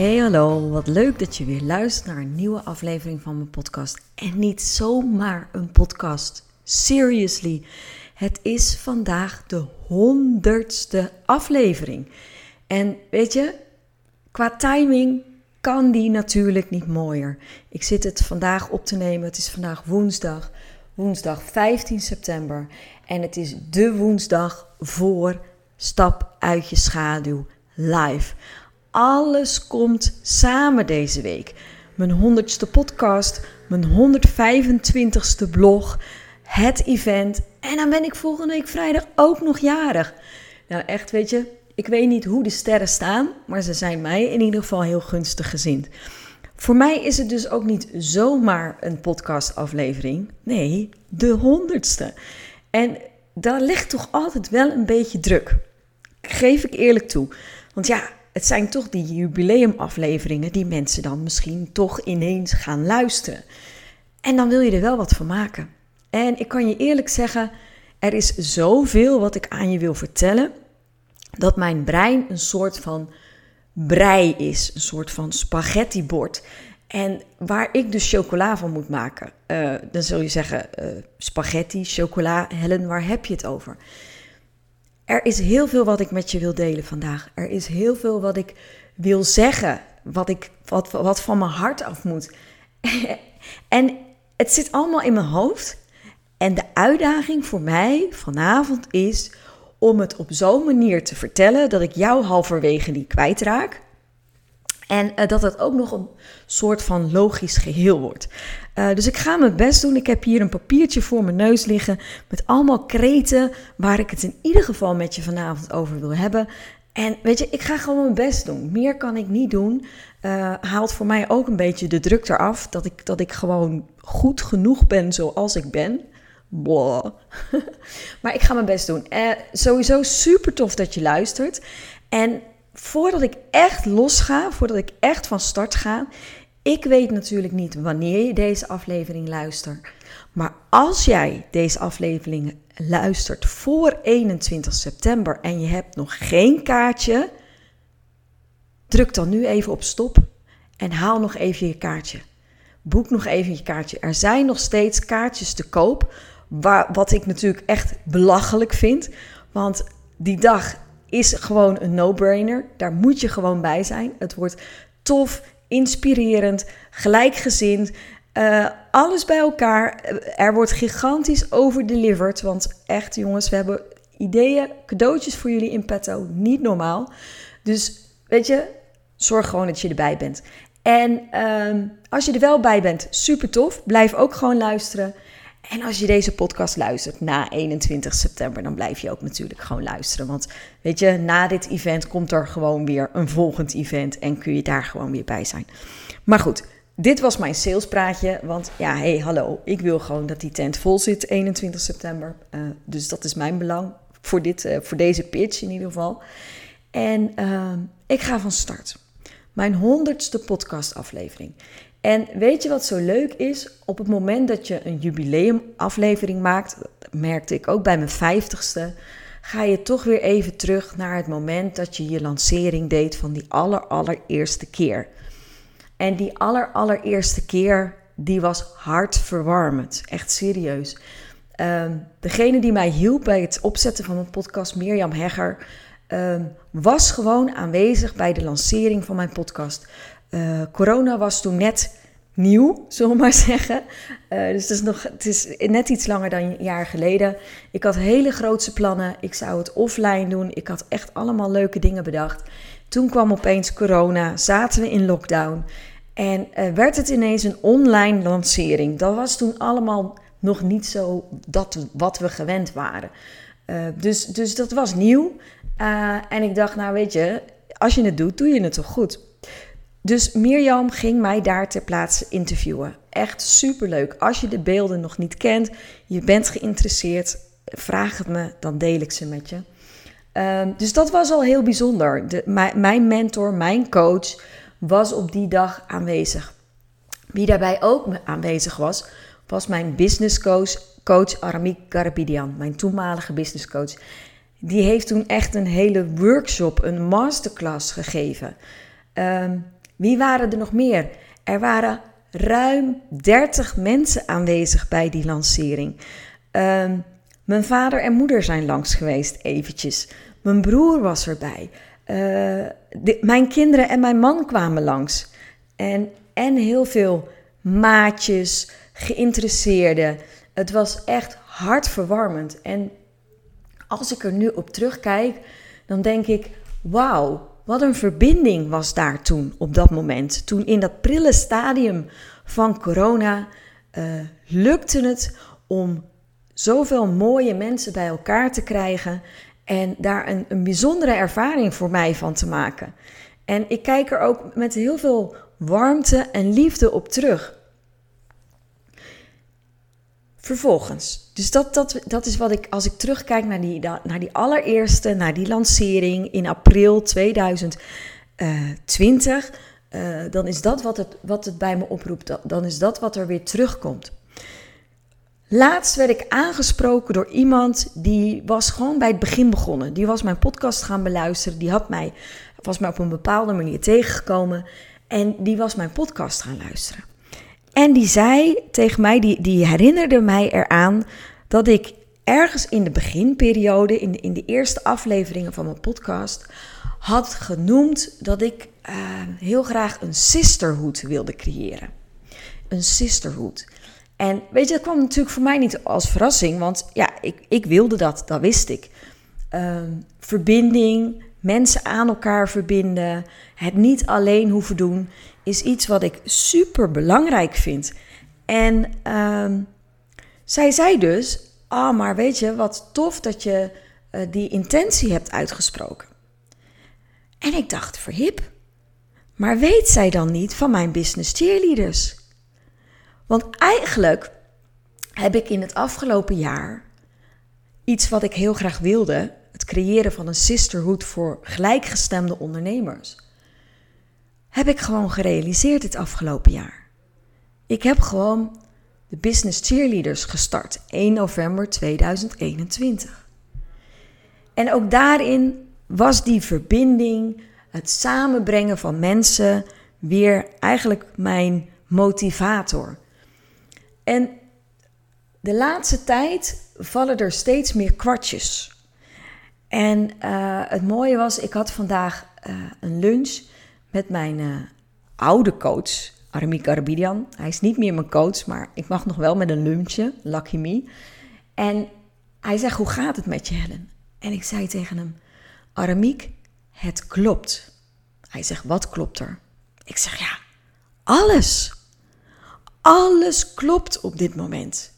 Hey hallo, wat leuk dat je weer luistert naar een nieuwe aflevering van mijn podcast. En niet zomaar een podcast, seriously. Het is vandaag de honderdste aflevering. En weet je, qua timing kan die natuurlijk niet mooier. Ik zit het vandaag op te nemen. Het is vandaag woensdag, woensdag 15 september. En het is de woensdag voor Stap uit je schaduw live. Alles komt samen deze week. Mijn 100ste podcast, mijn 125ste blog, het event. En dan ben ik volgende week vrijdag ook nog jarig. Nou, echt, weet je, ik weet niet hoe de sterren staan, maar ze zijn mij in ieder geval heel gunstig gezind. Voor mij is het dus ook niet zomaar een podcastaflevering. Nee, de honderdste. En daar ligt toch altijd wel een beetje druk. Geef ik eerlijk toe. Want ja, het zijn toch die jubileumafleveringen die mensen dan misschien toch ineens gaan luisteren. En dan wil je er wel wat van maken. En ik kan je eerlijk zeggen, er is zoveel wat ik aan je wil vertellen, dat mijn brein een soort van brei is, een soort van spaghettibord. En waar ik dus chocola van moet maken, uh, dan zul je zeggen: uh, spaghetti, chocola, Helen, waar heb je het over? Er is heel veel wat ik met je wil delen vandaag. Er is heel veel wat ik wil zeggen, wat, ik, wat, wat van mijn hart af moet. en het zit allemaal in mijn hoofd. En de uitdaging voor mij vanavond is om het op zo'n manier te vertellen dat ik jou halverwege niet kwijtraak. En uh, dat het ook nog een soort van logisch geheel wordt. Uh, dus ik ga mijn best doen. Ik heb hier een papiertje voor mijn neus liggen met allemaal kreten waar ik het in ieder geval met je vanavond over wil hebben. En weet je, ik ga gewoon mijn best doen. Meer kan ik niet doen. Uh, haalt voor mij ook een beetje de druk eraf dat ik, dat ik gewoon goed genoeg ben zoals ik ben. Blah. maar ik ga mijn best doen. Sowieso super tof dat je luistert. En voordat ik echt losga, voordat ik echt van start ga, ik weet natuurlijk niet wanneer je deze aflevering luistert. Maar als jij deze aflevering luistert voor 21 september en je hebt nog geen kaartje, druk dan nu even op stop en haal nog even je kaartje. Boek nog even je kaartje. Er zijn nog steeds kaartjes te koop, wat ik natuurlijk echt belachelijk vind. Want die dag is gewoon een no-brainer. Daar moet je gewoon bij zijn. Het wordt tof, inspirerend, gelijkgezind. Uh, alles bij elkaar. Er wordt gigantisch over delivered. Want echt, jongens, we hebben ideeën, cadeautjes voor jullie in petto. Niet normaal. Dus weet je, zorg gewoon dat je erbij bent. En uh, als je er wel bij bent, super tof. Blijf ook gewoon luisteren. En als je deze podcast luistert na 21 september, dan blijf je ook natuurlijk gewoon luisteren. Want weet je, na dit event komt er gewoon weer een volgend event en kun je daar gewoon weer bij zijn. Maar goed, dit was mijn salespraatje. Want ja, hey, hallo, ik wil gewoon dat die tent vol zit 21 september. Uh, dus dat is mijn belang voor, dit, uh, voor deze pitch in ieder geval. En uh, ik ga van start. Mijn honderdste podcastaflevering. En weet je wat zo leuk is? Op het moment dat je een jubileumaflevering maakt, dat merkte ik ook bij mijn vijftigste, ga je toch weer even terug naar het moment dat je je lancering deed van die aller allereerste keer. En die aller allereerste keer, die was hartverwarmend. Echt serieus. Um, degene die mij hielp bij het opzetten van mijn podcast, Mirjam Hegger, um, was gewoon aanwezig bij de lancering van mijn podcast. Uh, corona was toen net nieuw, zullen we maar zeggen. Uh, dus het is, nog, het is net iets langer dan een jaar geleden. Ik had hele grootse plannen. Ik zou het offline doen. Ik had echt allemaal leuke dingen bedacht. Toen kwam opeens corona, zaten we in lockdown. En werd het ineens een online lancering. Dat was toen allemaal nog niet zo dat, wat we gewend waren. Uh, dus, dus dat was nieuw. Eh, en ik dacht, nou weet je, als je het doet, doe je het toch goed. Dus Mirjam ging mij daar ter plaatse interviewen. Echt superleuk. Als je de beelden nog niet kent, je bent geïnteresseerd, vraag het me, dan deel ik ze met je. Ehm, dus dat was al heel bijzonder. De, mijn mentor, mijn coach, was op die dag aanwezig. Wie daarbij ook aanwezig was, was mijn business coach, coach Aramik Garabidian, mijn toenmalige business coach. Die heeft toen echt een hele workshop, een masterclass gegeven. Ehm, wie waren er nog meer? Er waren ruim 30 mensen aanwezig bij die lancering. Ehm, mijn vader en moeder zijn langs geweest, eventjes. Mijn broer was erbij. Uh, mijn kinderen en mijn man kwamen langs. En, en heel veel maatjes, geïnteresseerden. Het was echt hartverwarmend. En als ik er nu op terugkijk, dan denk ik: wauw, wat een verbinding was daar toen op dat moment. Toen in dat prille stadium van corona uh, lukte het om zoveel mooie mensen bij elkaar te krijgen en daar een, een bijzondere ervaring voor mij van te maken. En ik kijk er ook met heel veel warmte en liefde op terug. Vervolgens, dus dat, dat, dat is wat ik, als ik terugkijk naar die, naar die allereerste, naar die lancering in april 2020, uh, dan is dat wat het, wat het bij me oproept. Dan is dat wat er weer terugkomt. Laatst werd ik aangesproken door iemand die was gewoon bij het begin begonnen. Die was mijn podcast gaan beluisteren. Die had mij, was mij op een bepaalde manier tegengekomen. En die was mijn podcast gaan luisteren. En die zei tegen mij, die, die herinnerde mij eraan dat ik ergens in de beginperiode, in de, in de eerste afleveringen van mijn podcast, had genoemd dat ik uh, heel graag een sisterhood wilde creëren. Een sisterhood. En weet je, dat kwam natuurlijk voor mij niet als verrassing, want ja, ik, ik wilde dat, dat wist ik. Ehm, verbinding, mensen aan elkaar verbinden, het niet alleen hoeven doen, is iets wat ik super belangrijk vind. En um, zij zei dus: Ah, oh, maar weet je, wat tof dat je uh, die intentie hebt uitgesproken. En ik dacht: verhip. Maar weet zij dan niet van mijn business cheerleaders? Want eigenlijk heb ik in het afgelopen jaar iets wat ik heel graag wilde: het creëren van een sisterhood voor gelijkgestemde ondernemers. Heb ik gewoon gerealiseerd het afgelopen jaar. Ik heb gewoon de Business Cheerleaders gestart 1 november 2021. En ook daarin was die verbinding, het samenbrengen van mensen, weer eigenlijk mijn motivator. En de laatste tijd vallen er steeds meer kwartjes. En uh, het mooie was, ik had vandaag uh, een lunch met mijn uh, oude coach, Aramik Arabidian. Hij is niet meer mijn coach, maar ik mag nog wel met een lunchje, lucky me. En hij zegt, hoe gaat het met je Helen? En ik zei tegen hem, Aramik, het klopt. Hij zegt, wat klopt er? Ik zeg, ja, alles. Alles klopt op dit moment.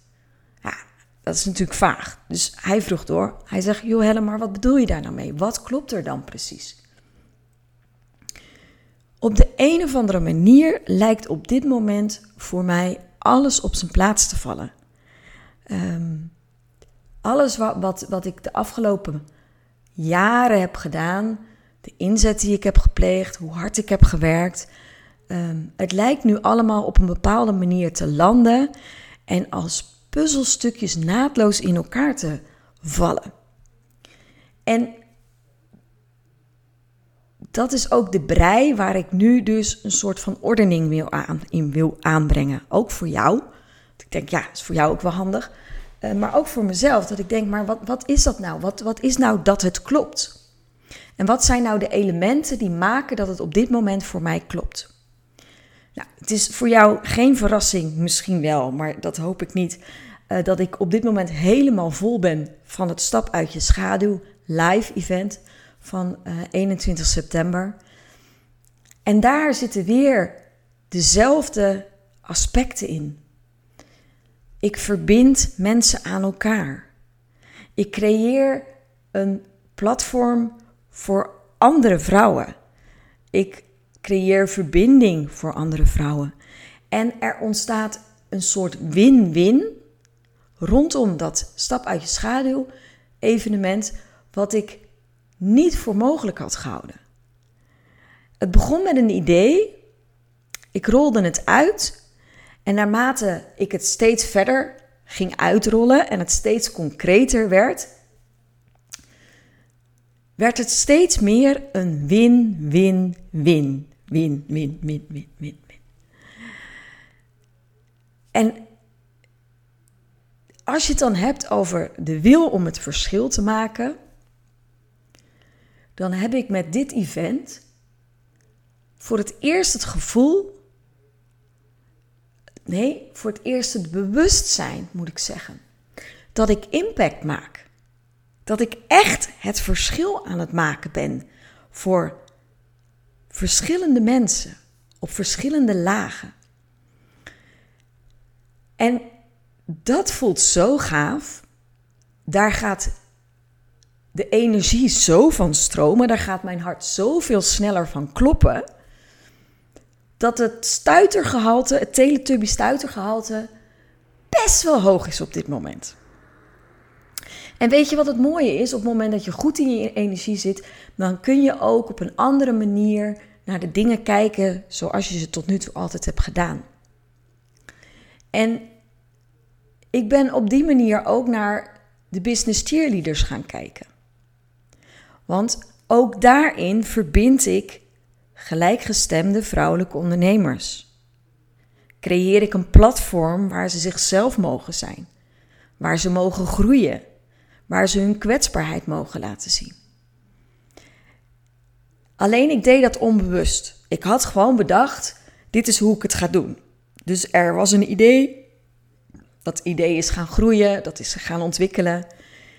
Ja, dat is natuurlijk vaag. Dus hij vroeg door. Hij zegt, joh Helen, maar wat bedoel je daar nou mee? Wat klopt er dan precies? Op de een of andere manier lijkt op dit moment voor mij alles op zijn plaats te vallen. Um, alles wat, wat, wat ik de afgelopen jaren heb gedaan, de inzet die ik heb gepleegd, hoe hard ik heb gewerkt, Um, het lijkt nu allemaal op een bepaalde manier te landen en als puzzelstukjes naadloos in elkaar te vallen. En dat is ook de brei waar ik nu dus een soort van ordening wil aan, in wil aanbrengen. Ook voor jou. Ik denk, ja, is voor jou ook wel handig. Uh, maar ook voor mezelf. Dat ik denk, maar wat, wat is dat nou? Wat, wat is nou dat het klopt? En wat zijn nou de elementen die maken dat het op dit moment voor mij klopt? Nou, het is voor jou geen verrassing, misschien wel, maar dat hoop ik niet. Uh, dat ik op dit moment helemaal vol ben van het Stap uit je schaduw live event van uh, eh, 21 september. En daar zitten weer dezelfde aspecten in. Ik verbind mensen aan elkaar. Ik creëer een platform voor andere vrouwen. Ik creëer verbinding voor andere vrouwen. En er ontstaat een soort win-win rondom dat stap uit je schaduw evenement, wat ik niet voor mogelijk had gehouden. Het begon met een idee. Ik rolde het uit. En naarmate ik het steeds verder ging uitrollen en het steeds concreter werd, werd het steeds meer een win-win-win. Win-win-win-win-win. En als je het dan hebt over de wil om het verschil te maken, dan heb ik met dit event voor het eerst het gevoel, nee, voor het eerst het bewustzijn, moet ik zeggen, dat ik impact maak. Dat ik echt het verschil aan het maken ben voor verschillende mensen op verschillende lagen. En dat voelt zo gaaf. Daar gaat de energie zo van stromen, daar gaat mijn hart zoveel sneller van kloppen, dat het stuitergehalte, het Teletubby stuitergehalte, best wel hoog is op dit moment. En weet je wat het mooie is? Op het moment dat je goed in je energie zit, dan kun je ook op een andere manier naar de dingen kijken zoals je ze tot nu toe altijd hebt gedaan. En ik ben op die manier ook naar de business cheerleaders gaan kijken. Want ook daarin verbind ik gelijkgestemde vrouwelijke ondernemers. Creëer ik een platform waar ze zichzelf mogen zijn, waar ze mogen groeien, waar ze hun kwetsbaarheid mogen laten zien. Alleen ik deed dat onbewust. Ik had gewoon bedacht: dit is hoe ik het ga doen. Dus er was een idee, dat idee is gaan groeien, dat is gaan ontwikkelen.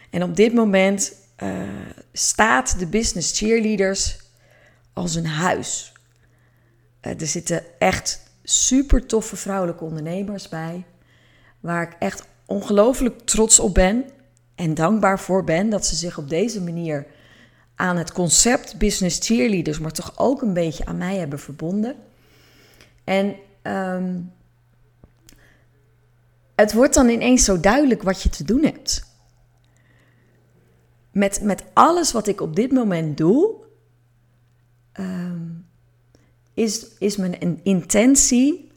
En op dit moment uh, staat de business cheerleaders als een huis. Uh, er zitten echt super toffe vrouwelijke ondernemers bij, waar ik echt ongelooflijk trots op ben en dankbaar voor ben dat ze zich op deze manier aan het concept business cheerleaders, maar toch ook een beetje aan mij hebben verbonden. En um, het wordt dan ineens zo duidelijk wat je te doen hebt. Met, met alles wat ik op dit moment doe, um, is, is mijn intentie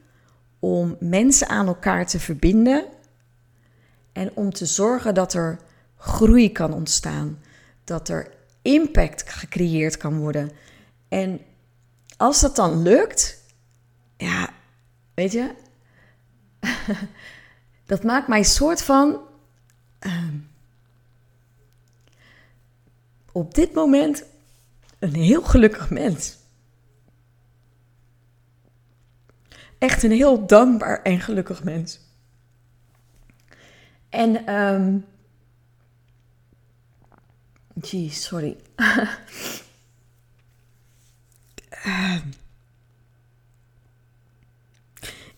om mensen aan elkaar te verbinden en om te zorgen dat er groei kan ontstaan, dat er impact gecreëerd kan worden. En als dat dan lukt, ja, weet je, dat maakt mij soort van. Uh, op dit moment een heel gelukkig mens. Echt een heel dankbaar en gelukkig mens. En, um, gee, sorry. uh,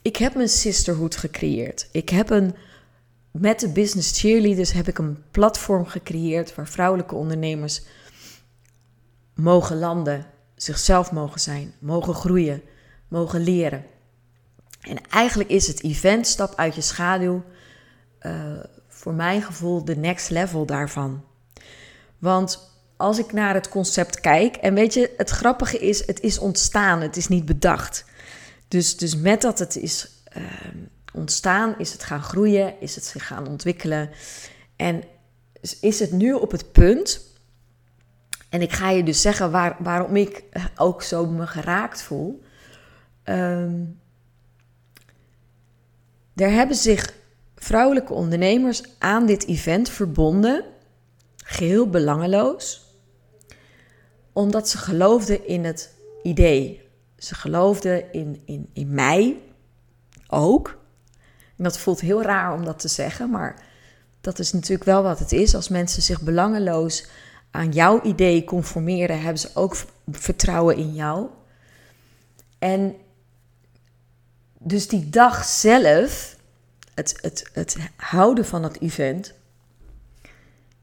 Ik heb een sisterhood gecreëerd. Ik heb een, met de business cheerleaders heb ik een platform gecreëerd waar vrouwelijke ondernemers mogen landen, zichzelf mogen zijn, mogen groeien, mogen leren. En eigenlijk is het event Stap uit je schaduw uh, voor mijn gevoel de next level daarvan. Want als ik naar het concept kijk, en weet je, het grappige is, het is ontstaan, het is niet bedacht. Dus, dus met dat het is uh, ontstaan, is het gaan groeien, is het zich gaan ontwikkelen. En is het nu op het punt. En ik ga je dus zeggen waar, waarom ik ook zo me geraakt voel. Um, er hebben zich vrouwelijke ondernemers aan dit event verbonden, geheel belangeloos, omdat ze geloofden in het idee, ze geloofden in, in, in mij ook. En dat voelt heel raar om dat te zeggen, maar dat is natuurlijk wel wat het is. Als mensen zich belangeloos aan jouw idee conformeren, hebben ze ook vertrouwen in jou. En dus die dag zelf, het, het, het houden van dat event,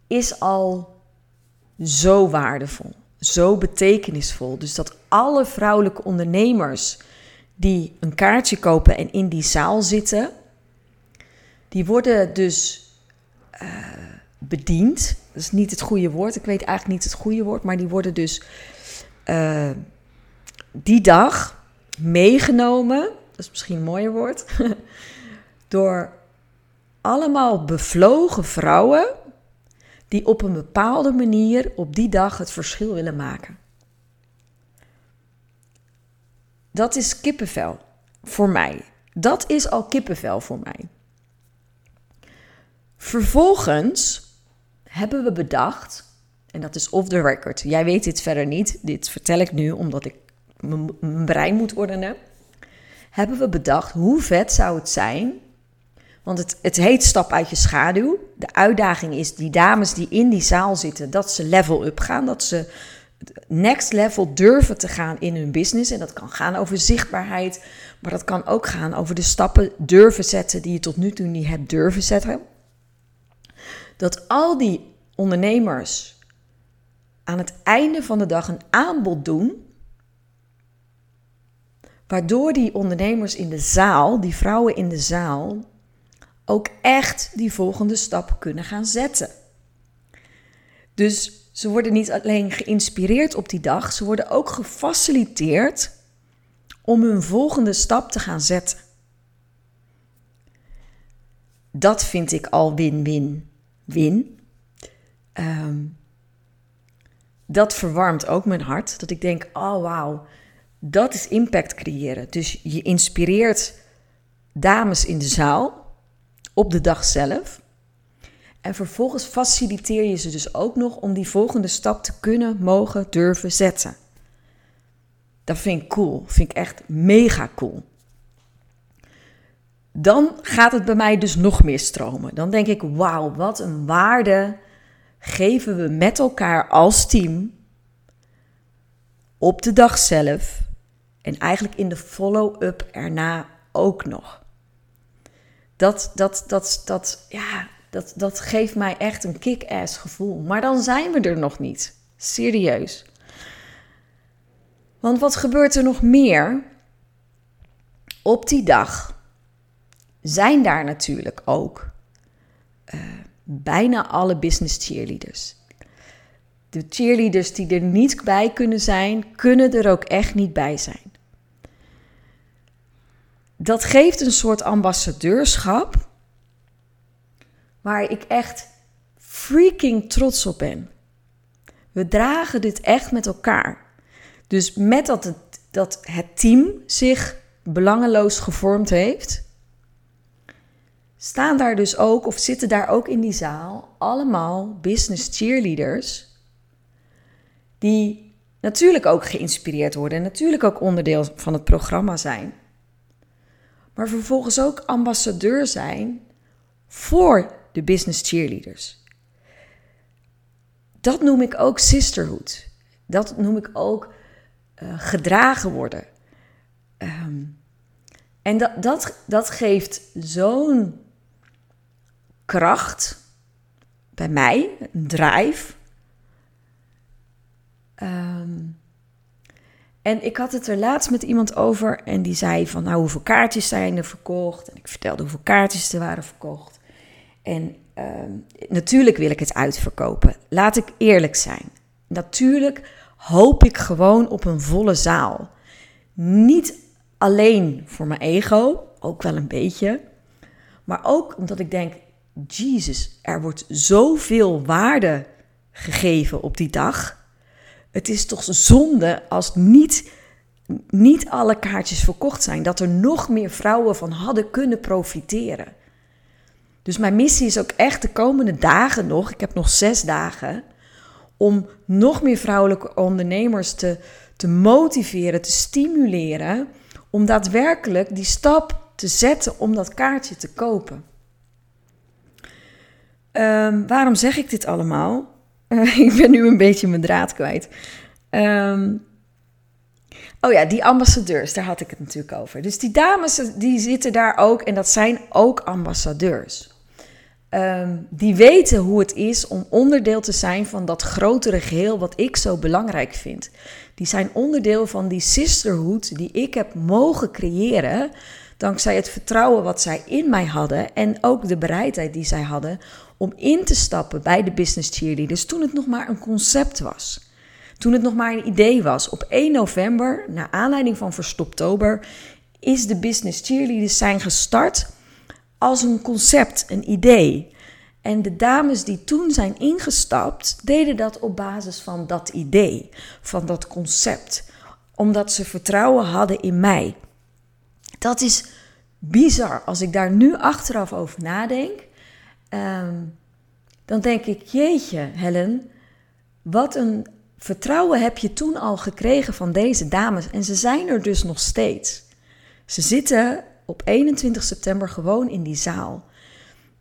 is al zo waardevol. zo betekenisvol. Dus dat alle vrouwelijke ondernemers die een kaartje kopen en in die zaal zitten, die worden dus uh, bediend. Dat is niet het goede woord. Ik weet eigenlijk niet het goede woord, maar die worden dus uh, die dag meegenomen. Dat is misschien een mooier woord. door allemaal bevlogen vrouwen die op een bepaalde manier op die dag het verschil willen maken. Dat is kippenvel voor mij. Dat is al kippenvel voor mij. Vervolgens hebben we bedacht, en dat is off the record. Jij weet dit verder niet. Dit vertel ik nu omdat ik mijn brein moet ordenen. Hebben we bedacht hoe vet zou het zijn want het, het heet stap uit je schaduw. De uitdaging is die dames die in die zaal zitten, dat ze level up gaan. Dat ze next level durven te gaan in hun business. En dat kan gaan over zichtbaarheid. Maar dat kan ook gaan over de stappen durven zetten die je tot nu toe niet hebt durven zetten. Dat al die ondernemers aan het einde van de dag een aanbod doen. Waardoor die ondernemers in de zaal, die vrouwen in de zaal, ook echt die volgende stap kunnen gaan zetten. Dus ze worden niet alleen geïnspireerd op die dag, ze worden ook gefaciliteerd om hun volgende stap te gaan zetten. Dat vind ik al win-win-win. Ehm, dat verwarmt ook mijn hart. Dat ik denk: oh wauw, dat is impact creëren. Dus je inspireert dames in de zaal op de dag zelf. En vervolgens faciliteer je ze dus ook nog om die volgende stap te kunnen, mogen, durven zetten. Dat vind ik cool. Vind ik echt mega cool. Dan gaat het bij mij dus nog meer stromen. Dan denk ik, wauw, wat een waarde geven we met elkaar als team op de dag zelf en eigenlijk in de follow-up erna ook nog dat, dat, dat, dat, ja, dat, dat geeft mij echt een kick-ass gevoel. Maar dan zijn we er nog niet. Serieus. Want wat gebeurt er nog meer? Op die dag zijn daar natuurlijk ook uh, bijna alle business cheerleaders. De cheerleaders die er niet bij kunnen zijn, kunnen er ook echt niet bij zijn dat geeft een soort ambassadeurschap waar ik echt freaking trots op ben. We dragen dit echt met elkaar. Dus met dat dat het team zich belangeloos gevormd heeft, staan daar dus ook, of zitten daar ook in die zaal, allemaal business cheerleaders. Die natuurlijk ook geïnspireerd worden en natuurlijk ook onderdeel van het programma zijn maar vervolgens ook ambassadeur zijn voor de business cheerleaders. Dat noem ik ook sisterhood. Dat noem ik ook uh, gedragen worden. Um, en dat, dat, dat geeft zo'n kracht bij mij, een drive. Um, en ik had het er laatst met iemand over en die zei van, nou, hoeveel kaartjes zijn er verkocht? En ik vertelde hoeveel kaartjes er waren verkocht. En ehm, natuurlijk wil ik het uitverkopen. Laat ik eerlijk zijn. Natuurlijk hoop ik gewoon op een volle zaal. Niet alleen voor mijn ego, ook wel een beetje. Maar ook omdat ik denk, Jezus, er wordt zoveel waarde gegeven op die dag. Het is toch zonde als niet, niet alle kaartjes verkocht zijn. Dat er nog meer vrouwen van hadden kunnen profiteren. Dus mijn missie is ook echt de komende dagen nog, ik heb nog zes dagen, om nog meer vrouwelijke ondernemers te, te motiveren, te stimuleren, om daadwerkelijk die stap te zetten om dat kaartje te kopen. Um, waarom zeg ik dit allemaal? ik ben nu een beetje mijn draad kwijt. Ehm, oh ja, die ambassadeurs, daar had ik het natuurlijk over. Dus die dames, die zitten daar ook en dat zijn ook ambassadeurs. Ehm, die weten hoe het is om onderdeel te zijn van dat grotere geheel wat ik zo belangrijk vind. Die zijn onderdeel van die sisterhood die ik heb mogen creëren. Dankzij het vertrouwen wat zij in mij hadden en ook de bereidheid die zij hadden om in te stappen bij de business cheerleaders toen het nog maar een concept was. Toen het nog maar een idee was. Op 1 november, naar aanleiding van Verstoptober, is de business cheerleaders zijn gestart als een concept, een idee. En de dames die toen zijn ingestapt, deden dat op basis van dat idee, van dat concept, omdat ze vertrouwen hadden in mij. Dat is bizar. Als ik daar nu achteraf over nadenk, ehm, dan denk ik: jeetje, Helen, wat een vertrouwen heb je toen al gekregen van deze dames. En ze zijn er dus nog steeds. Ze zitten op 21 september gewoon in die zaal.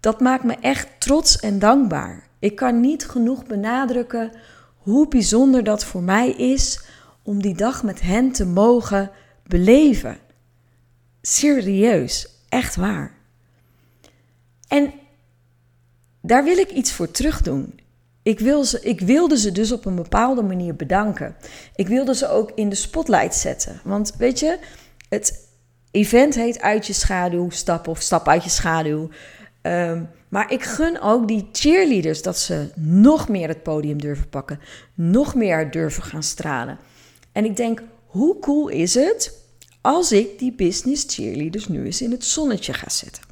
Dat maakt me echt trots en dankbaar. Ik kan niet genoeg benadrukken hoe bijzonder dat voor mij is om die dag met hen te mogen beleven. Serieus, echt waar. En daar wil ik iets voor terug doen. Ik, wil ze, ik wilde ze dus op een bepaalde manier bedanken. Ik wilde ze ook in de spotlight zetten. Want weet je, het event heet Uit je schaduw stappen of Stap uit je schaduw. Ehm, maar ik gun ook die cheerleaders dat ze nog meer het podium durven pakken, nog meer durven gaan stralen. En ik denk, hoe cool is het als ik die business cheerleaders nu eens in het zonnetje ga zetten?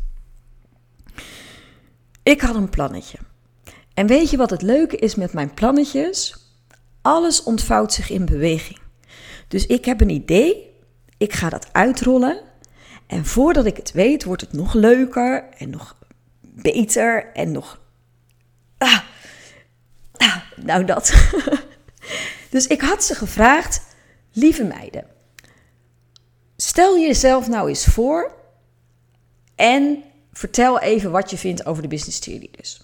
Ik had een plannetje. En weet je wat het leuke is met mijn plannetjes? Alles ontvouwt zich in beweging. Dus ik heb een idee, ik ga dat uitrollen. En voordat ik het weet, wordt het nog leuker en nog beter en nog. Ah, ah, nou, dat. dus ik had ze gevraagd, lieve meiden, stel jezelf nou eens voor en vertel even wat je vindt over de business cheerleaders.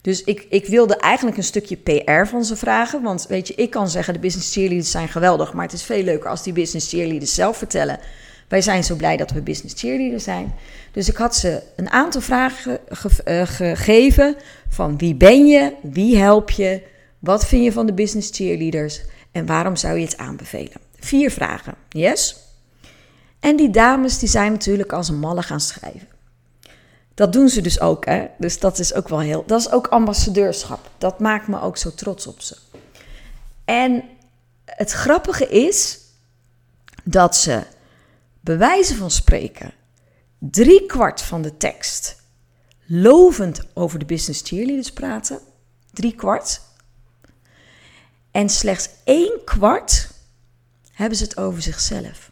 Dus ik, ik wilde eigenlijk een stukje PR van ze vragen. Want weet je, ik kan zeggen de business cheerleaders zijn geweldig. Maar het is veel leuker als die business cheerleaders zelf vertellen. Wij zijn zo blij dat we business cheerleaders zijn. Dus ik had ze een aantal vragen eh, gegeven. Van wie ben je? Wie help je? Wat vind je van de business cheerleaders? En waarom zou je het aanbevelen? Vier vragen. Yes? En die dames die zijn natuurlijk als een malle gaan schrijven. Dat doen ze dus ook, hè? Dus dat is ook wel heel. Dat is ook ambassadeurschap. Dat maakt me ook zo trots op ze. En het grappige is dat ze, bewijzen van spreken, drie kwart van de tekst lovend over de business cheerleaders praten. Drie kwart. En slechts één kwart hebben ze het over zichzelf.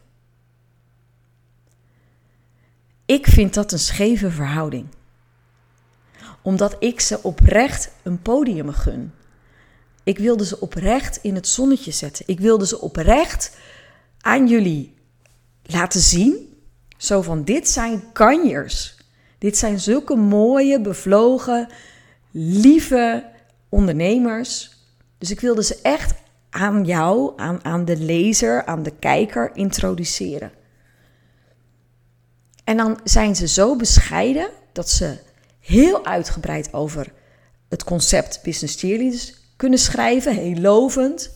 Ik vind dat een scheve verhouding. Omdat ik ze oprecht een podium gun. Ik wilde ze oprecht in het zonnetje zetten. Ik wilde ze oprecht aan jullie laten zien. Zo van, dit zijn kanjers. Dit zijn zulke mooie, bevlogen, lieve ondernemers. Dus ik wilde ze echt aan jou, aan, aan de lezer, aan de kijker introduceren. En dan zijn ze zo bescheiden dat ze heel uitgebreid over het concept business cheerleaders kunnen schrijven, heel lovend.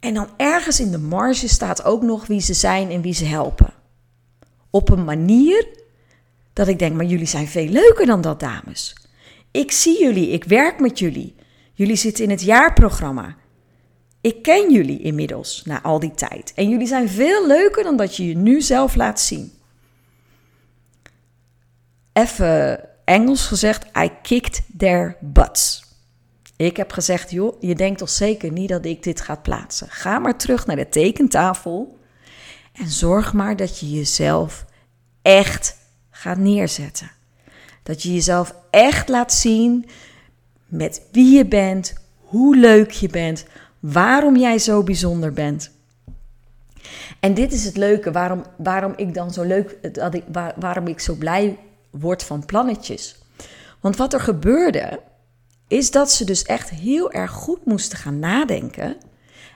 En dan ergens in de marge staat ook nog wie ze zijn en wie ze helpen. Op een manier dat ik denk, maar jullie zijn veel leuker dan dat, dames. Ik zie jullie, ik werk met jullie. Jullie zitten in het jaarprogramma. Ik ken jullie inmiddels na al die tijd. En jullie zijn veel leuker dan dat je je nu zelf laat zien even Engels gezegd, I kicked their butts. Ik heb gezegd, joh, je denkt toch zeker niet dat ik dit ga plaatsen. Ga maar terug naar de tekentafel en zorg maar dat je jezelf echt gaat neerzetten. Dat je jezelf echt laat zien met wie je bent, hoe leuk je bent, waarom jij zo bijzonder bent. En dit is het leuke, waarom, waarom ik dan zo leuk, dat ik, waarom ik zo blij wordt van plannetjes. Want wat er gebeurde, is dat ze dus echt heel erg goed moesten gaan nadenken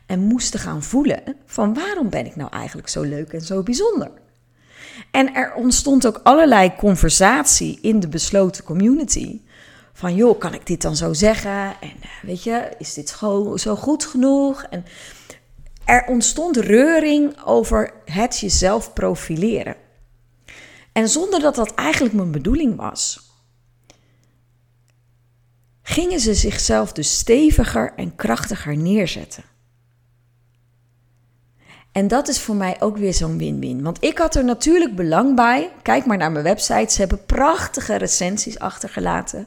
en moesten gaan voelen van waarom ben ik nou eigenlijk zo leuk en zo bijzonder. En er ontstond ook allerlei conversatie in de besloten community van joh, kan ik dit dan zo zeggen? En eh, weet je, is dit zo, zo goed genoeg? En er ontstond reuring over het jezelf profileren. En zonder dat dat eigenlijk mijn bedoeling was, gingen ze zichzelf dus steviger en krachtiger neerzetten. En dat is voor mij ook weer zo'n win-win. Want ik had er natuurlijk belang bij. Kijk maar naar mijn website. Ze hebben prachtige recensies achtergelaten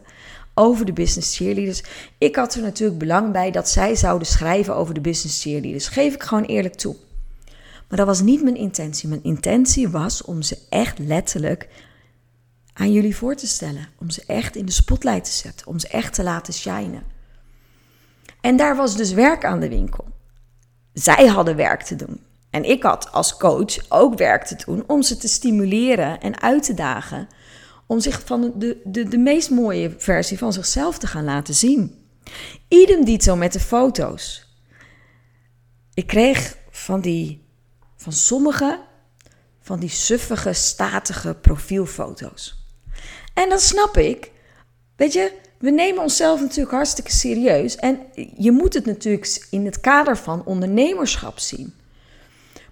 over de business cheerleaders. Ik had er natuurlijk belang bij dat zij zouden schrijven over de business cheerleaders. Geef ik gewoon eerlijk toe. Maar dat was niet mijn intentie. Mijn intentie was om ze echt letterlijk aan jullie voor te stellen. Om ze echt in de spotlight te zetten. Om ze echt te laten shinen. En daar was dus werk aan de winkel. Zij hadden werk te doen. En ik had als coach ook werk te doen om ze te stimuleren en uit te dagen. Om zich van de, de, de meest mooie versie van zichzelf te gaan laten zien. Idem dito met de foto's. Ik kreeg van die, van sommige, van die suffige, statige profielfoto's. En dat snap ik. Weet je, we nemen onszelf natuurlijk hartstikke serieus. En je moet het natuurlijk in het kader van ondernemerschap zien.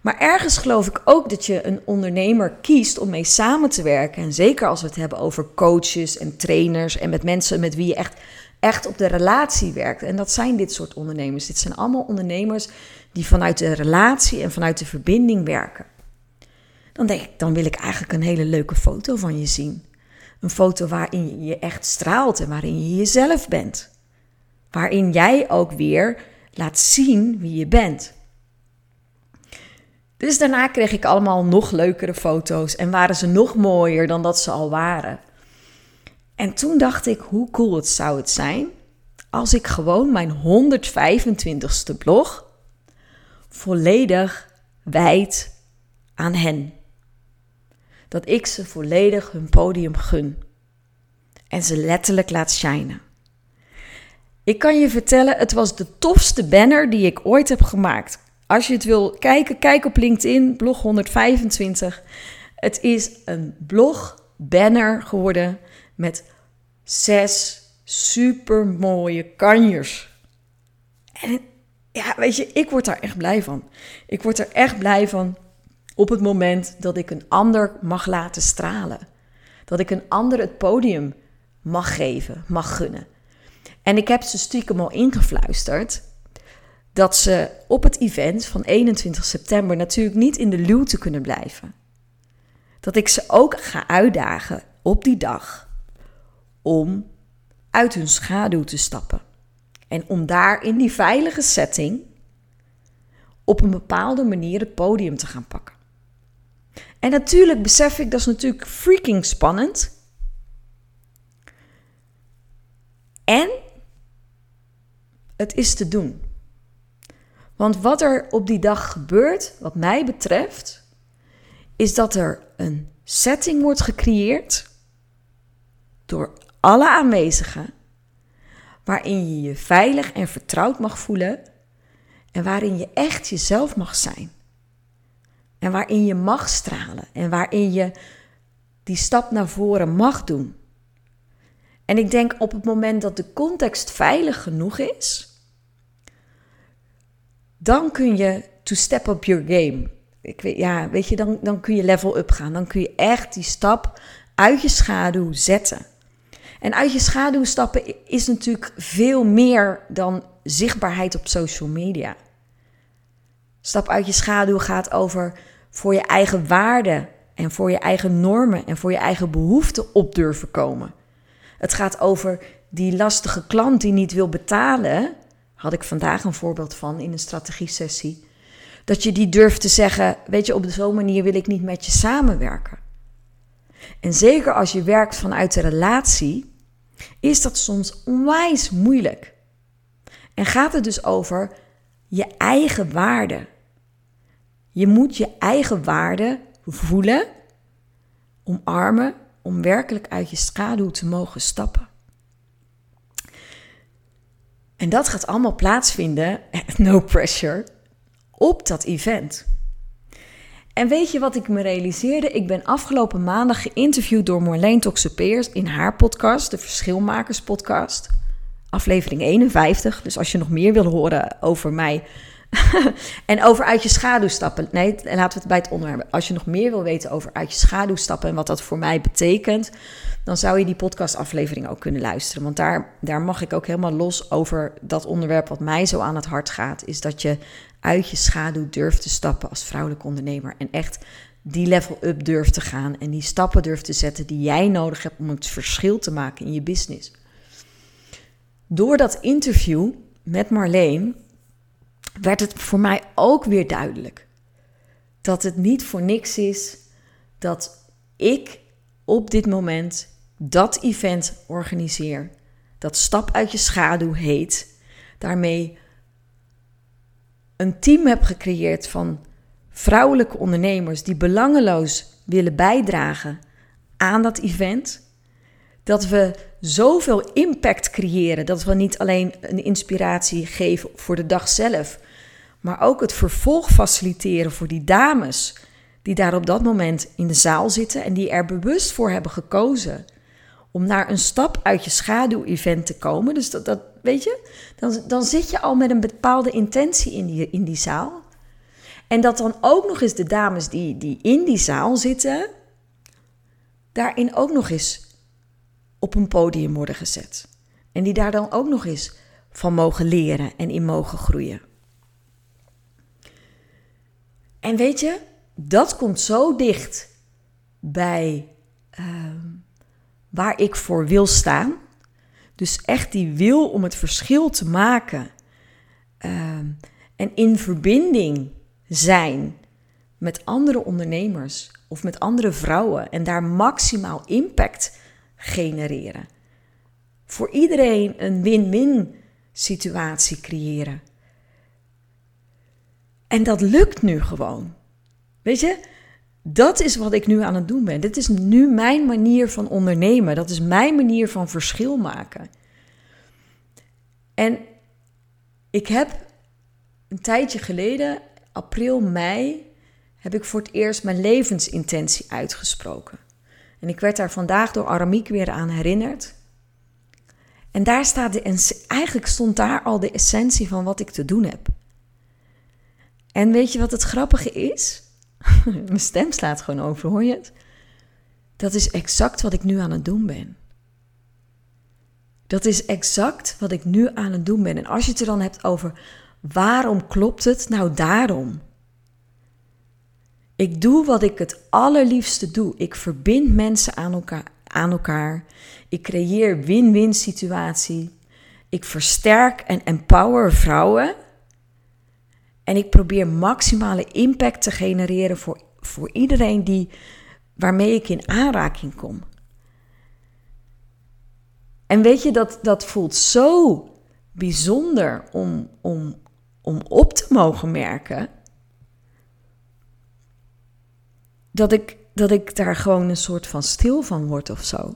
Maar ergens geloof ik ook dat je een ondernemer kiest om mee samen te werken. En zeker als we het hebben over coaches en trainers en met mensen met wie je echt, echt op de relatie werkt. En dat zijn dit soort ondernemers. Dit zijn allemaal ondernemers die vanuit de relatie en vanuit de verbinding werken. Dan denk ik, dan wil ik eigenlijk een hele leuke foto van je zien. Een foto waarin je echt straalt en waarin je jezelf bent. Waarin jij ook weer laat zien wie je bent. Dus daarna kreeg ik allemaal nog leukere foto's en waren ze nog mooier dan dat ze al waren. En toen dacht ik, hoe cool het zou het zijn als ik gewoon mijn 125ste blog volledig wijd aan hen. Dat ik ze volledig hun podium gun en ze letterlijk laat shinen. Ik kan je vertellen, het was de tofste banner die ik ooit heb gemaakt. Als je het wil kijken, kijk op LinkedIn, blog 125. Het is een blog banner geworden met zes super mooie kanjers. En ja, weet je, ik word daar echt blij van. Ik word er echt blij van op het moment dat ik een ander mag laten stralen. Dat ik een ander het podium mag geven, mag gunnen. En ik heb ze stiekem al ingefluisterd dat ze op het event van 21 september natuurlijk niet in de luwte kunnen blijven. Dat ik ze ook ga uitdagen op die dag om uit hun schaduw te stappen. En om daar in die veilige setting op een bepaalde manier het podium te gaan pakken. En natuurlijk besef ik, dat is natuurlijk freaking spannend. En het is te doen. Want wat er op die dag gebeurt, wat mij betreft, is dat er een setting wordt gecreëerd door alle aanwezigen, waarin je je veilig en vertrouwd mag voelen en waarin je echt jezelf mag zijn. En waarin je mag stralen en waarin je die stap naar voren mag doen. En ik denk op het moment dat de context veilig genoeg is, dan kun je to step up your game. Ik weet, ja, weet je, dan, dan kun je level up gaan. Dan kun je echt die stap uit je schaduw zetten. En uit je schaduw stappen is natuurlijk veel meer dan zichtbaarheid op social media. Stap uit je schaduw gaat over voor je eigen waarden en voor je eigen normen en voor je eigen behoeften op durven komen. Het gaat over die lastige klant die niet wil betalen, had ik vandaag een voorbeeld van in een strategie-sessie. Dat je die durft te zeggen: Weet je, op zo'n manier wil ik niet met je samenwerken. En zeker als je werkt vanuit de relatie, is dat soms onwijs moeilijk. En gaat het dus over je eigen waarde. Je moet je eigen waarde voelen, omarmen, om werkelijk uit je schaduw te mogen stappen. En dat gaat allemaal plaatsvinden, no pressure, op dat event. En weet je wat ik me realiseerde? Ik ben afgelopen maandag geïnterviewd door Marleen Toxepeers in haar podcast, de Verschilmakers podcast. Aflevering 51. Dus als je nog meer wil horen over mij en over uit je schaduw stappen. Nee, laten we het bij het onderwerp. Als je nog meer wil weten over uit je schaduw stappen en wat dat voor mij betekent, dan zou je die podcastaflevering ook kunnen luisteren. Want daar, daar mag ik ook helemaal los over dat onderwerp wat mij zo aan het hart gaat. Is dat je uit je schaduw durft te stappen als vrouwelijk ondernemer. En echt die level up durft te gaan. En die stappen durft te zetten die jij nodig hebt om het verschil te maken in je business. Door dat interview met Marleen werd het voor mij ook weer duidelijk dat het niet voor niks is dat ik op dit moment dat event organiseer. Dat Stap uit je schaduw heet. Daarmee een team heb gecreëerd van vrouwelijke ondernemers die belangeloos willen bijdragen aan dat event. Dat we zoveel impact creëren dat we niet alleen een inspiratie geven voor de dag zelf, maar ook het vervolg faciliteren voor die dames die daar op dat moment in de zaal zitten en die er bewust voor hebben gekozen om naar een stap uit je schaduw-event te komen. Dus dat, dat weet je, dan, dan zit je al met een bepaalde intentie in die, in die zaal. En dat dan ook nog eens de dames die, die in die zaal zitten, daarin ook nog eens op een podium worden gezet. En die daar dan ook nog eens van mogen leren en in mogen groeien. En weet je, dat komt zo dicht bij ehm, waar ik voor wil staan. Dus echt die wil om het verschil te maken. Ehm, en in verbinding zijn met andere ondernemers of met andere vrouwen en daar maximaal impact genereren. Voor iedereen een win-win situatie creëren. En dat lukt nu gewoon. Weet je, dat is wat ik nu aan het doen ben. Dit is nu mijn manier van ondernemen. Dat is mijn manier van verschil maken. En ik heb een tijdje geleden, april, mei, heb ik voor het eerst mijn levensintentie uitgesproken. En ik werd daar vandaag door Aramiek weer aan herinnerd. En daar staat de, eigenlijk stond daar al de essentie van wat ik te doen heb. En weet je wat het grappige is? Mijn stem slaat gewoon over, hoor je het? Dat is exact wat ik nu aan het doen ben. Dat is exact wat ik nu aan het doen ben. En als je het er dan hebt over waarom klopt het? Nou, daarom. Ik doe wat ik het allerliefste doe. Ik verbind mensen aan elkaar. Ik creëer win-win situatie. Ik versterk en empower vrouwen en ik probeer maximale impact te genereren voor, voor iedereen die, waarmee ik in aanraking kom. En weet je, dat, dat voelt zo bijzonder om, om, om op te mogen merken. Dat ik, dat ik daar gewoon een soort van stil van word of zo.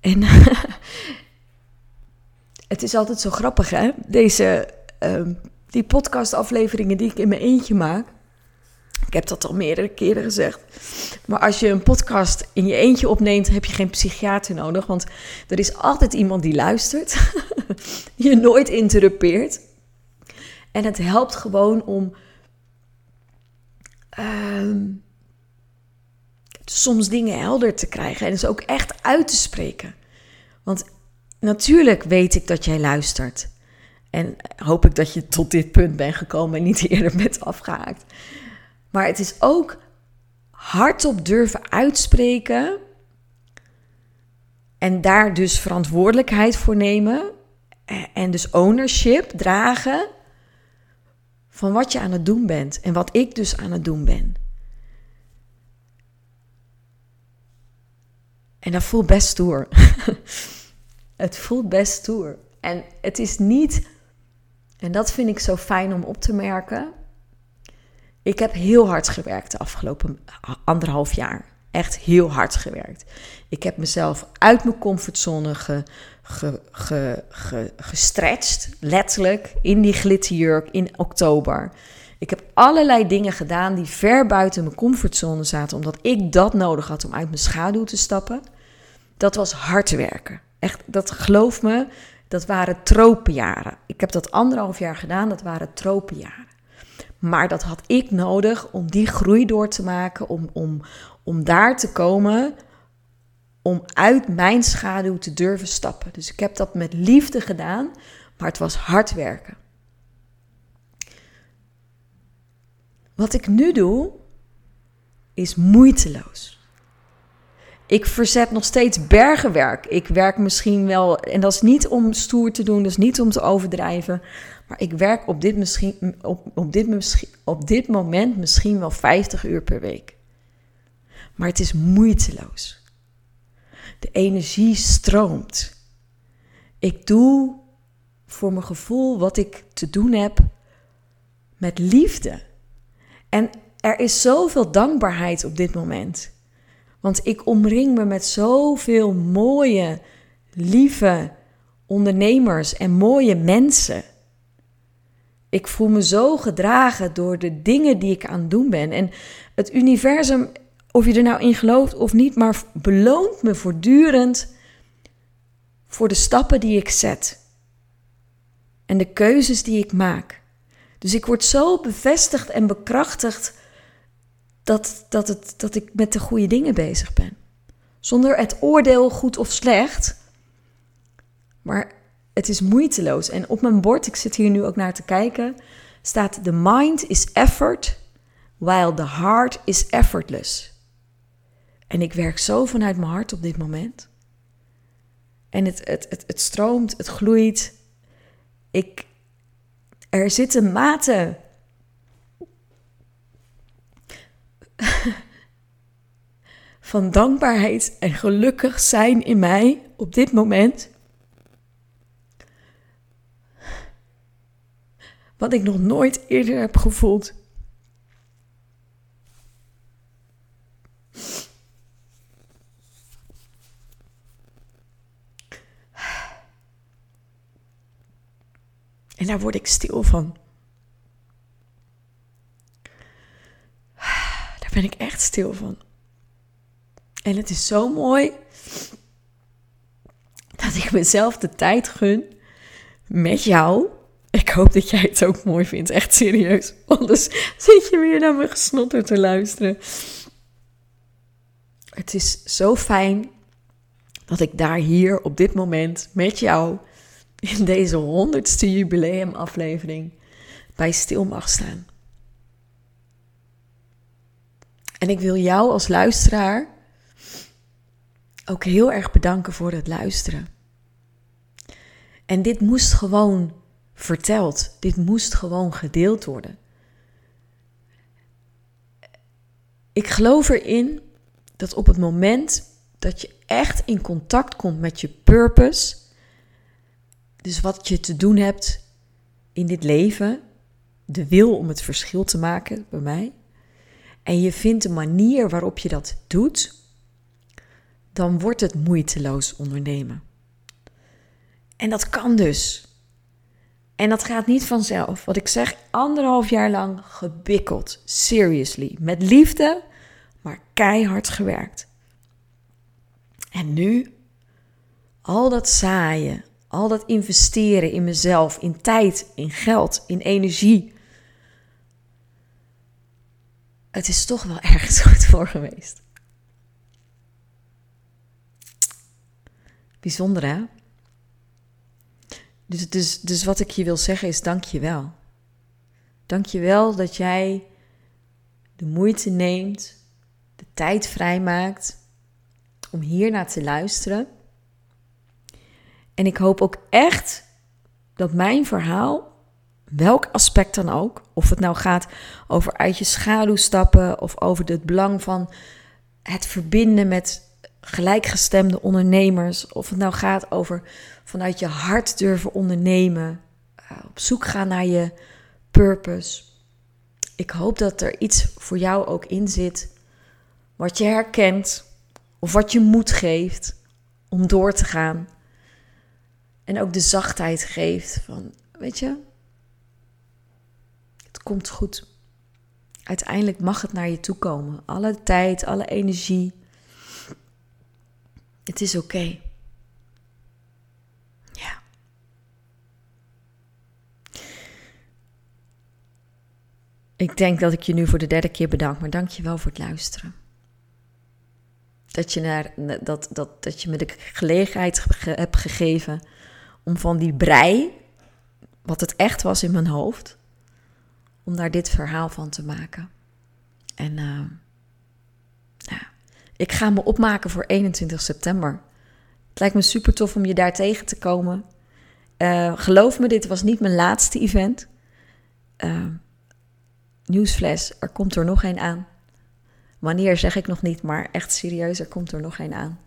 En het is altijd zo grappig, hè? Deze uh, die podcastafleveringen die ik in mijn eentje maak. Ik heb dat al meerdere keren gezegd. Maar als je een podcast in je eentje opneemt, heb je geen psychiater nodig. Want er is altijd iemand die luistert. je nooit interrupeert. En het helpt gewoon om uh, soms dingen helder te krijgen. En dus ook echt uit te spreken. Want natuurlijk weet ik dat jij luistert. En hoop ik dat je tot dit punt bent gekomen en niet eerder bent afgehaakt. Maar het is ook hardop durven uitspreken. En daar dus verantwoordelijkheid voor nemen. En dus ownership dragen van wat je aan het doen bent. En wat ik dus aan het doen ben. En dat voelt best stoer. het voelt best stoer. En het is niet en dat vind ik zo fijn om op te merken. Ik heb heel hard gewerkt de afgelopen anderhalf jaar. Echt heel hard gewerkt. Ik heb mezelf uit mijn comfortzone ge, ge, ge, ge, gestretched, letterlijk, in die glitterjurk in oktober. Ik heb allerlei dingen gedaan die ver buiten mijn comfortzone zaten, omdat ik dat nodig had om uit mijn schaduw te stappen. Dat was hard werken. Echt, dat geloof me, dat waren tropenjaren. Ik heb dat anderhalf jaar gedaan, dat waren tropenjaren. Maar dat had ik nodig om die groei door te maken, om, om, om daar te komen, om uit mijn schaduw te durven stappen. Dus ik heb dat met liefde gedaan, maar het was hard werken. Wat ik nu doe, is moeiteloos. Ik verzet nog steeds bergenwerk. Ik werk misschien wel, en dat is niet om stoer te doen, dat is niet om te overdrijven. Maar ik werk op dit, misschien, op, op, dit, op dit moment misschien wel 50 uur per week. Maar het is moeiteloos. De energie stroomt. Ik doe voor mijn gevoel wat ik te doen heb met liefde. En er is zoveel dankbaarheid op dit moment. Want ik omring me met zoveel mooie, lieve ondernemers en mooie mensen. Ik voel me zo gedragen door de dingen die ik aan het doen ben. En het universum, of je er nou in gelooft of niet, maar beloont me voortdurend voor de stappen die ik zet. En de keuzes die ik maak. Dus ik word zo bevestigd en bekrachtigd dat, dat, het, dat ik met de goede dingen bezig ben. Zonder het oordeel goed of slecht. Maar het is moeiteloos. En op mijn bord, ik zit hier nu ook naar te kijken, staat: The mind is effort, while the heart is effortless. En ik werk zo vanuit mijn hart op dit moment. En het, het, het, het stroomt, het gloeit. Ik, er zitten maten van dankbaarheid en gelukkig zijn in mij op dit moment. Wat ik nog nooit eerder heb gevoeld. En daar word ik stil van. Daar ben ik echt stil van. En het is zo mooi dat ik mezelf de tijd gun met jou. Ik hoop dat jij het ook mooi vindt, echt serieus. Anders zit je weer naar mijn gesnotter te luisteren. Het is zo fijn dat ik daar hier op dit moment met jou in deze honderdste jubileumaflevering bij stil mag staan. En ik wil jou als luisteraar ook heel erg bedanken voor het luisteren. En dit moest gewoon verteld, dit moest gewoon gedeeld worden. Ik geloof erin dat op het moment dat je echt in contact komt met je purpose, dus wat je te doen hebt in dit leven, de wil om het verschil te maken bij mij, en je vindt een manier waarop je dat doet, dan wordt het moeiteloos ondernemen. En dat kan dus. En dat gaat niet vanzelf. Wat ik zeg, anderhalf jaar lang gebikkeld. Seriously. Met liefde, maar keihard gewerkt. En nu, al dat zaaien, al dat investeren in mezelf, in tijd, in geld, in energie. Het is toch wel ergens goed voor geweest. Bijzonder hè? Dus, dus, dus wat ik je wil zeggen is dank je wel. Dank je wel dat jij de moeite neemt, de tijd vrijmaakt om hier naar te luisteren. En ik hoop ook echt dat mijn verhaal, welk aspect dan ook, of het nou gaat over uit je schaduw stappen of over het belang van het verbinden met gelijkgestemde ondernemers, of het nou gaat over vanuit je hart durven ondernemen, uh, op zoek gaan naar je purpose. Ik hoop dat er iets voor jou ook in zit wat je herkent of wat je moed geeft om door te gaan. En ook de zachtheid geeft van, weet je, het komt goed. Uiteindelijk mag het naar je toe komen. Alle tijd, alle energie. Het is oké. Ja. Ik denk dat ik je nu voor de derde keer bedank, maar dank je wel voor het luisteren. Dat je, naar, dat, dat, dat je me de gelegenheid hebt gegeven om van die brei, wat het echt was in mijn hoofd, om daar dit verhaal van te maken. En ja, ik ga me opmaken voor 21 september. Het lijkt me super tof om je daar tegen te komen. Uh, geloof me, dit was niet mijn laatste event. Uh, nieuwsflash, er komt er nog een aan. Wanneer zeg ik nog niet, maar echt serieus, er komt er nog een aan.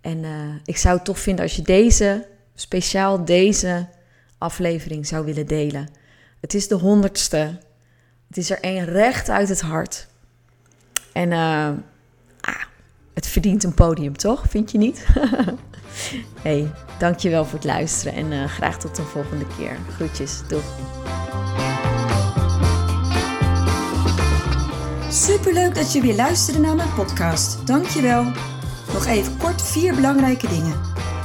En ik zou het vinden als je deze, speciaal deze aflevering zou willen delen. Het is de honderdste. Het is er een recht uit het hart. En uh, ah, het verdient een podium, toch? Vind je niet? hey, dankjewel voor het luisteren en uh, graag tot een volgende keer. Groetjes, doeg. Superleuk dat je weer luisterde naar mijn podcast. Dankjewel. Nog even kort vier belangrijke dingen.